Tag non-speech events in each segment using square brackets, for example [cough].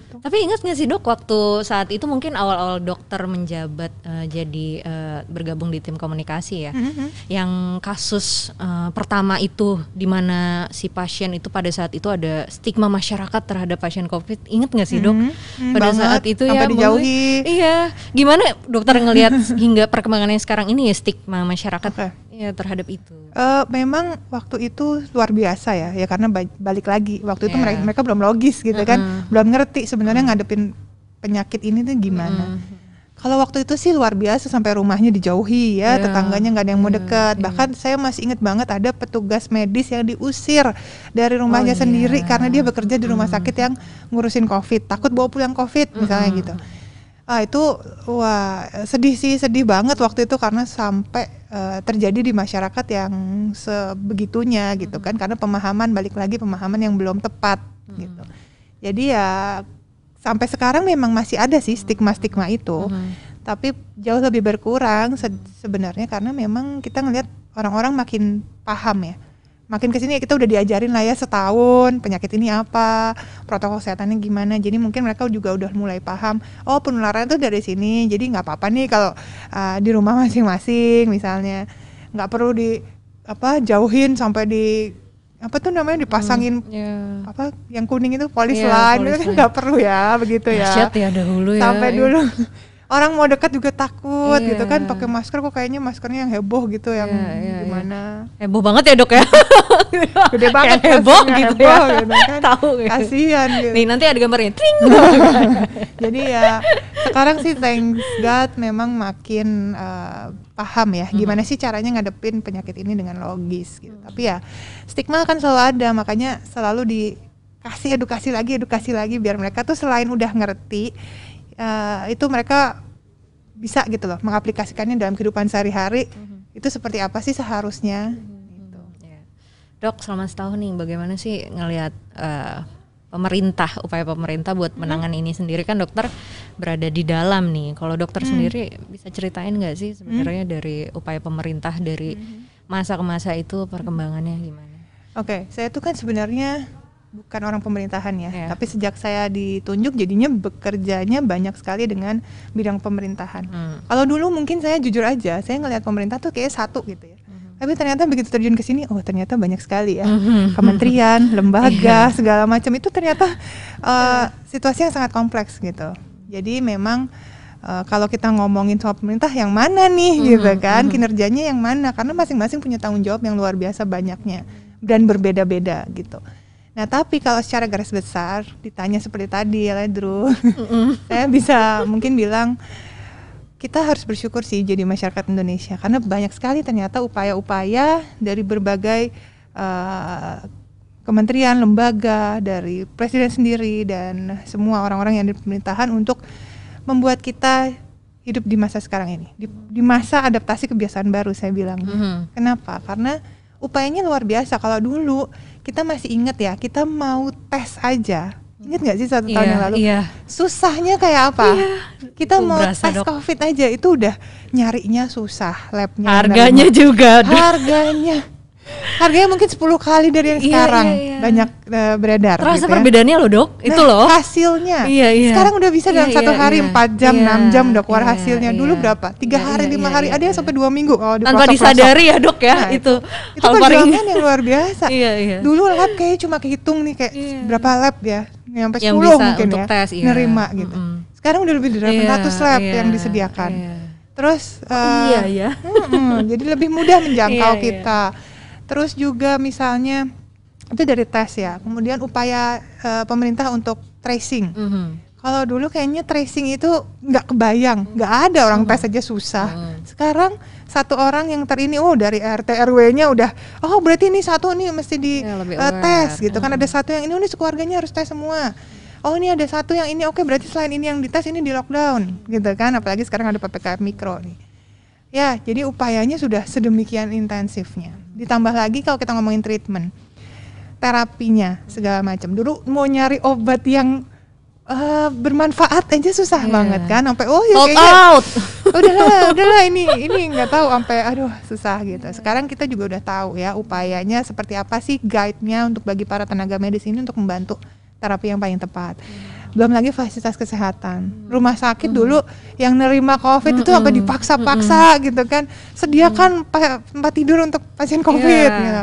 itu. Tapi ingat nggak sih dok waktu saat itu mungkin awal-awal dokter menjabat uh, jadi uh, bergabung di tim komunikasi ya, mm-hmm. yang kasus uh, pertama itu di mana si pasien itu pada saat itu ada stigma masyarakat terhadap pasien COVID. Ingat nggak sih dok? Mm-hmm. Pada Banget, saat itu ya, dijauhi. iya. Gimana dokter ngelihat [laughs] hingga perkembangannya sekarang ini ya stigma masyarakat okay. Ya terhadap itu? Uh, memang waktu itu luar biasa ya, ya karena balik lagi waktu yeah. itu mereka, mereka belum logis gitu uh -uh. kan, belum ngerti sebenarnya uh -uh. ngadepin penyakit ini tuh gimana. Uh -uh. Kalau waktu itu sih luar biasa sampai rumahnya dijauhi ya, yeah. tetangganya nggak ada yang mau deket. Yeah. Bahkan saya masih ingat banget ada petugas medis yang diusir dari rumahnya oh, sendiri yeah. karena dia bekerja di rumah sakit yang ngurusin COVID, takut bawa pulang COVID misalnya gitu. Ah itu wah sedih sih sedih banget waktu itu karena sampai uh, terjadi di masyarakat yang sebegitunya gitu kan karena pemahaman balik lagi pemahaman yang belum tepat hmm. gitu. Jadi ya sampai sekarang memang masih ada sih stigma-stigma itu. Hmm. Tapi jauh lebih berkurang se sebenarnya karena memang kita ngelihat orang-orang makin paham ya makin ke sini kita udah diajarin lah ya setahun penyakit ini apa protokol kesehatannya gimana jadi mungkin mereka juga udah mulai paham oh penularan itu dari sini jadi nggak apa-apa nih kalau uh, di rumah [laughs] masing-masing misalnya nggak perlu di apa jauhin sampai di apa tuh namanya dipasangin hmm, yeah. apa yang kuning itu polis yeah, line itu [laughs] kan nggak perlu ya begitu ya. ya dahulu ya. Sampai dulu orang mau dekat juga takut yeah. gitu kan pakai masker kok kayaknya maskernya yang heboh gitu yang yeah, yeah, gimana yeah. heboh banget ya dok ya [laughs] gede banget heboh gitu heboh, ya gitu kan [laughs] tahu gitu. kasihan gitu nih nanti ada gambarnya Tring. [laughs] jadi ya sekarang sih thanks God memang makin uh, paham ya gimana sih caranya ngadepin penyakit ini dengan logis gitu hmm. tapi ya stigma kan selalu ada makanya selalu dikasih edukasi lagi edukasi lagi biar mereka tuh selain udah ngerti uh, itu mereka bisa gitu loh mengaplikasikannya dalam kehidupan sehari-hari mm-hmm. itu seperti apa sih seharusnya mm-hmm. gitu. Yeah. Dok selama setahun nih bagaimana sih ngelihat uh, pemerintah upaya pemerintah buat mm-hmm. menangani mm-hmm. ini sendiri kan dokter berada di dalam nih kalau dokter mm-hmm. sendiri bisa ceritain nggak sih sebenarnya mm-hmm. dari upaya pemerintah dari mm-hmm. masa ke masa itu perkembangannya gimana? Oke, okay, saya tuh kan sebenarnya bukan orang pemerintahan ya, yeah. tapi sejak saya ditunjuk jadinya bekerjanya banyak sekali dengan bidang pemerintahan. Hmm. Kalau dulu mungkin saya jujur aja, saya ngelihat pemerintah tuh kayak satu gitu ya. Hmm. Tapi ternyata begitu terjun ke sini, oh ternyata banyak sekali ya, hmm. kementerian, [laughs] lembaga, yeah. segala macam itu ternyata uh, situasi yang sangat kompleks gitu. Jadi memang uh, kalau kita ngomongin soal pemerintah yang mana nih hmm. gitu kan, kinerjanya yang mana? Karena masing-masing punya tanggung jawab yang luar biasa banyaknya dan berbeda-beda gitu. Nah tapi kalau secara garis besar ditanya seperti tadi ya Ledru, [laughs] saya bisa mungkin bilang kita harus bersyukur sih jadi masyarakat Indonesia karena banyak sekali ternyata upaya-upaya dari berbagai uh, kementerian, lembaga, dari presiden sendiri dan semua orang-orang yang di pemerintahan untuk membuat kita hidup di masa sekarang ini, di, di masa adaptasi kebiasaan baru saya bilang. Mm -hmm. Kenapa? Karena upayanya luar biasa. Kalau dulu kita masih ingat ya kita mau tes aja Ingat nggak sih satu tahun yeah, yang lalu? Yeah. Susahnya kayak apa? Yeah, kita mau tes dok. COVID aja itu udah nyarinya susah, labnya. Harganya juga. Harganya harganya mungkin 10 kali dari yang iya, sekarang iya, iya. banyak uh, beredar terasa gitu ya. perbedaannya loh dok nah, itu loh hasilnya iya, iya. sekarang udah bisa dalam iya, satu hari iya. 4 jam iya, 6 jam udah keluar iya, hasilnya dulu iya. berapa tiga iya, hari lima iya, hari iya, ada yang sampai dua minggu oh, tanpa disadari ya dok ya nah, itu itu perjuangan yang luar biasa iya, iya. dulu lab kayak cuma kehitung nih kayak iya. berapa lab ya sampai yang 10 mungkin ya tes, iya. nerima gitu mm -hmm. sekarang udah lebih dari 800 iya, lab iya, yang disediakan iya. terus uh, iya ya jadi lebih mudah menjangkau [laughs] iya, kita Terus juga misalnya itu dari tes ya. Kemudian upaya uh, pemerintah untuk tracing. Mm -hmm. Kalau dulu kayaknya tracing itu nggak kebayang, nggak ada orang tes aja susah. Mm. Sekarang satu orang yang terini, oh dari RT RW-nya udah, oh berarti ini satu nih mesti di ya, uh, tes gitu mm. kan. Ada satu yang ini, oh, ini sekeluarganya harus tes semua. Oh ini ada satu yang ini, oke okay, berarti selain ini yang dites ini di lockdown gitu kan. Apalagi sekarang ada ppkm mikro nih. Ya, jadi upayanya sudah sedemikian intensifnya ditambah lagi kalau kita ngomongin treatment. Terapinya segala macam. Dulu mau nyari obat yang uh, bermanfaat aja susah yeah. banget kan. Sampai oh ya kayaknya out. [laughs] Udahlah [laughs] udahlah ini ini nggak tahu. Sampai aduh susah gitu. Sekarang kita juga udah tahu ya upayanya seperti apa sih guide-nya untuk bagi para tenaga medis ini untuk membantu terapi yang paling tepat belum lagi fasilitas kesehatan. Rumah sakit dulu yang nerima COVID itu apa dipaksa-paksa gitu kan, sediakan tempat tidur untuk pasien COVID. Yeah. Gitu.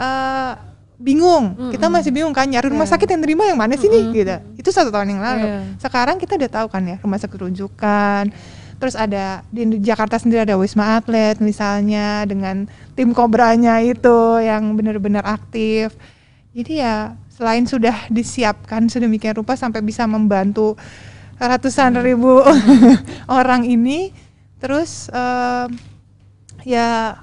Uh, bingung, mm-hmm. kita masih bingung kan nyari rumah yeah. sakit yang nerima yang mana sih nih gitu. Itu satu tahun yang lalu. Yeah. Sekarang kita udah tahu kan ya rumah sakit rujukan. Terus ada di Jakarta sendiri ada Wisma Atlet misalnya dengan tim kobranya itu yang benar-benar aktif. Jadi ya selain sudah disiapkan sedemikian rupa sampai bisa membantu ratusan hmm. ribu [laughs] orang ini, terus uh, ya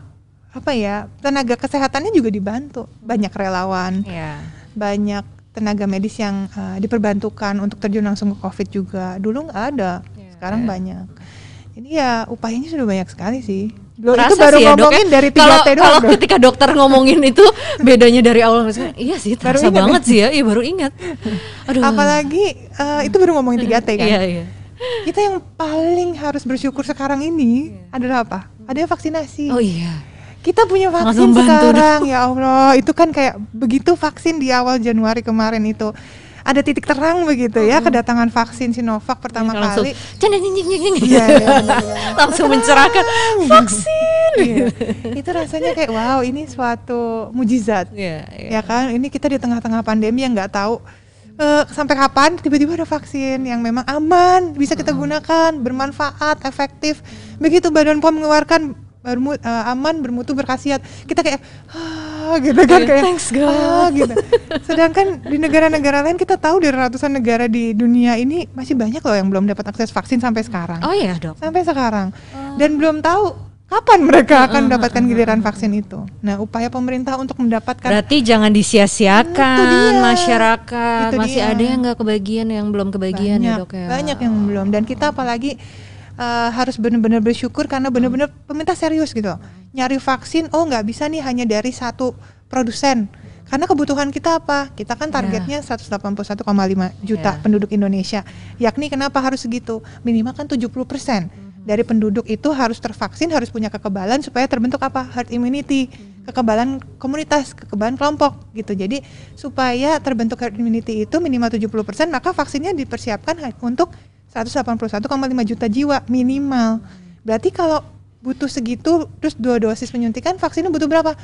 apa ya tenaga kesehatannya juga dibantu banyak relawan, yeah. banyak tenaga medis yang uh, diperbantukan untuk terjun langsung ke COVID juga. Dulu nggak ada, yeah. sekarang yeah. banyak. Jadi ya upayanya sudah banyak sekali sih. Loh, itu baru ya, ngomongin ya, dari tiga T Kalau ketika dokter ngomongin itu bedanya dari awal maksudnya, iya sih terasa baru banget sih ya, iya baru ingat. Aduh. Apalagi uh, itu baru ngomongin tiga T kan. Iya, iya. Kita yang paling harus bersyukur sekarang ini iya. adalah apa? Ada vaksinasi. Oh iya. Kita punya vaksin sekarang, ya Allah. Itu kan kayak begitu vaksin di awal Januari kemarin itu ada titik terang begitu ya kedatangan vaksin Sinovac pertama ya, langsung, kali. Iya, ya, [laughs] langsung mencerahkan vaksin. Iya. Itu rasanya kayak wow, ini suatu mujizat. Ya, ya. ya kan? Ini kita di tengah-tengah pandemi yang nggak tahu uh, sampai kapan tiba-tiba ada vaksin yang memang aman, bisa kita gunakan, bermanfaat, efektif. Begitu Badan POM mengeluarkan bermu, uh, aman, bermutu, berkhasiat. Kita kayak ah, gitu kan yeah, kayak thanks God. Ah, gitu. Sedangkan di negara-negara lain kita tahu dari ratusan negara di dunia ini masih banyak loh yang belum dapat akses vaksin sampai sekarang. Oh iya, Dok. Sampai sekarang. Oh. Dan belum tahu kapan mereka akan mendapatkan giliran vaksin itu. Nah, upaya pemerintah untuk mendapatkan Berarti jangan disia-siakan masyarakat. Itu Masih dia. ada yang nggak kebagian yang belum kebagian banyak, ya, Dok ya. Banyak yang belum dan kita apalagi uh, harus benar-benar bersyukur karena benar-benar pemerintah serius gitu. Nyari vaksin oh nggak bisa nih hanya dari satu produsen. Karena kebutuhan kita apa? Kita kan targetnya yeah. 181,5 juta yeah. penduduk Indonesia. Yakni kenapa harus segitu? Minimal kan 70 persen mm-hmm. dari penduduk itu harus tervaksin harus punya kekebalan supaya terbentuk apa? Herd immunity mm-hmm. kekebalan komunitas kekebalan kelompok gitu. Jadi supaya terbentuk herd immunity itu minimal 70 persen maka vaksinnya dipersiapkan untuk 181,5 juta jiwa minimal. Berarti kalau butuh segitu terus dua dosis penyuntikan vaksinnya butuh berapa?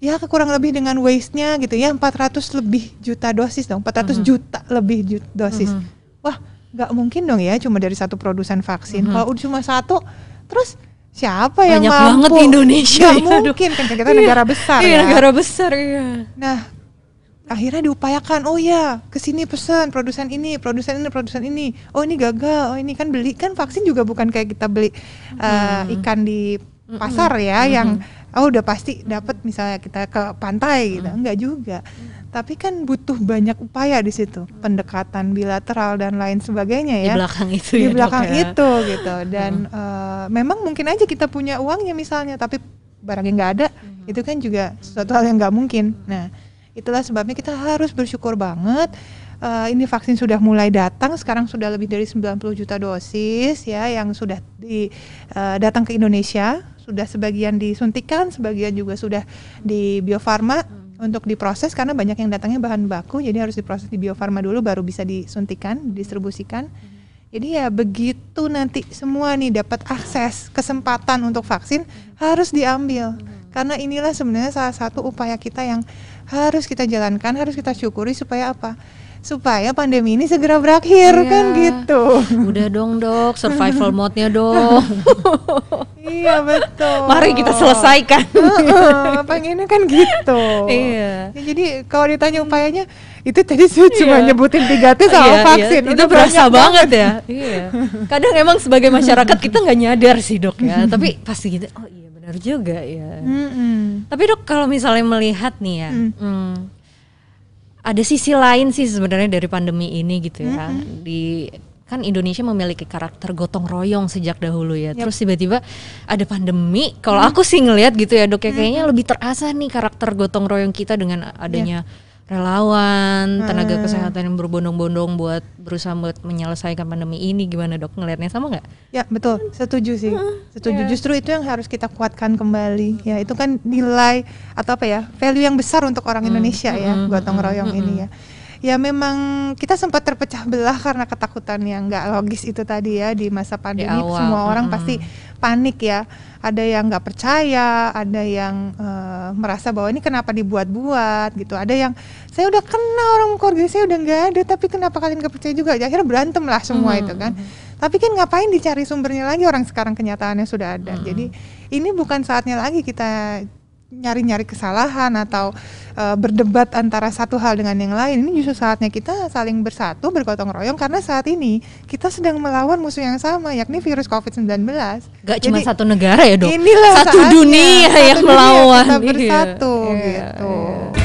Ya kurang lebih dengan waste-nya gitu ya 400 lebih juta dosis dong, 400 uh -huh. juta lebih juta dosis. Uh -huh. Wah, nggak mungkin dong ya cuma dari satu produsen vaksin. Uh -huh. Kalau cuma satu terus siapa yang Banyak mampu? banget Indonesia. Gak mungkin kan kita negara besar iya, ya. negara besar ya. Nah, akhirnya diupayakan oh ya ke sini pesan produsen ini produsen ini produsen ini. Oh ini gagal. Oh ini kan beli. Kan vaksin juga bukan kayak kita beli uh, ikan di pasar ya hmm. yang oh udah pasti dapat misalnya kita ke pantai gitu. Enggak juga. Tapi kan butuh banyak upaya di situ. Pendekatan bilateral dan lain sebagainya ya. Di belakang itu di ya, belakang ya. itu gitu. Dan hmm. uh, memang mungkin aja kita punya uangnya misalnya tapi barangnya nggak ada hmm. itu kan juga sesuatu hal yang nggak mungkin. Nah Itulah sebabnya kita harus bersyukur banget uh, ini vaksin sudah mulai datang sekarang sudah lebih dari 90 juta dosis ya yang sudah di, uh, datang ke Indonesia sudah sebagian disuntikan sebagian juga sudah di Bio Farma hmm. untuk diproses karena banyak yang datangnya bahan baku jadi harus diproses di Bio Farma dulu baru bisa disuntikan distribusikan hmm. jadi ya begitu nanti semua nih dapat akses kesempatan untuk vaksin hmm. harus diambil hmm. karena inilah sebenarnya salah satu upaya kita yang harus kita jalankan, harus kita syukuri supaya apa? supaya pandemi ini segera berakhir iya. kan gitu. Udah dong dok, survival mode-nya dong. [laughs] iya betul. Mari kita selesaikan. uh, uh, ini kan gitu. Iya. Ya, jadi kalau ditanya upayanya itu tadi saya cuma iya. nyebutin tiga T sama iya, vaksin. Iya. Itu berasa banget ya. iya. [laughs] Kadang emang sebagai masyarakat kita nggak nyadar sih dok ya, tapi pasti gitu. Oh iya benar juga ya. Mm -hmm. Tapi dok kalau misalnya melihat nih ya, mm. Hmm, ada sisi lain sih sebenarnya dari pandemi ini gitu ya. Mm -hmm. Di kan Indonesia memiliki karakter gotong royong sejak dahulu ya. Yep. Terus tiba-tiba ada pandemi. Kalau mm. aku sih ngelihat gitu ya dok ya kayaknya mm. lebih terasa nih karakter gotong royong kita dengan adanya. Yeah relawan, tenaga hmm. kesehatan yang berbondong-bondong buat berusaha buat menyelesaikan pandemi ini gimana dok ngelihatnya sama nggak? Ya betul, setuju sih, hmm, setuju. Yeah. Justru itu yang harus kita kuatkan kembali. Ya itu kan nilai atau apa ya value yang besar untuk orang hmm. Indonesia ya, hmm. gotong royong hmm. ini ya. ya memang kita sempat terpecah belah karena ketakutan yang nggak logis itu tadi ya di masa pandemi awal, semua orang mm. pasti panik ya ada yang nggak percaya ada yang uh, merasa bahwa ini kenapa dibuat-buat gitu. Ada yang saya udah kenal orang keluarga saya udah nggak ada tapi kenapa kalian nggak percaya juga? Akhirnya berantem lah semua Hmm, itu kan. Tapi kan ngapain dicari sumbernya lagi orang sekarang kenyataannya sudah ada. Hmm. jadi ini bukan saatnya lagi kita nyari-nyari kesalahan atau uh, berdebat antara satu hal dengan yang lain ini justru saatnya kita saling bersatu bergotong royong karena saat ini kita sedang melawan musuh yang sama yakni virus COVID-19 Gak cuma Jadi, satu negara ya dok, inilah satu saatnya, dunia satu yang dunia melawan. kita Iya, bersatu iya, gitu iya.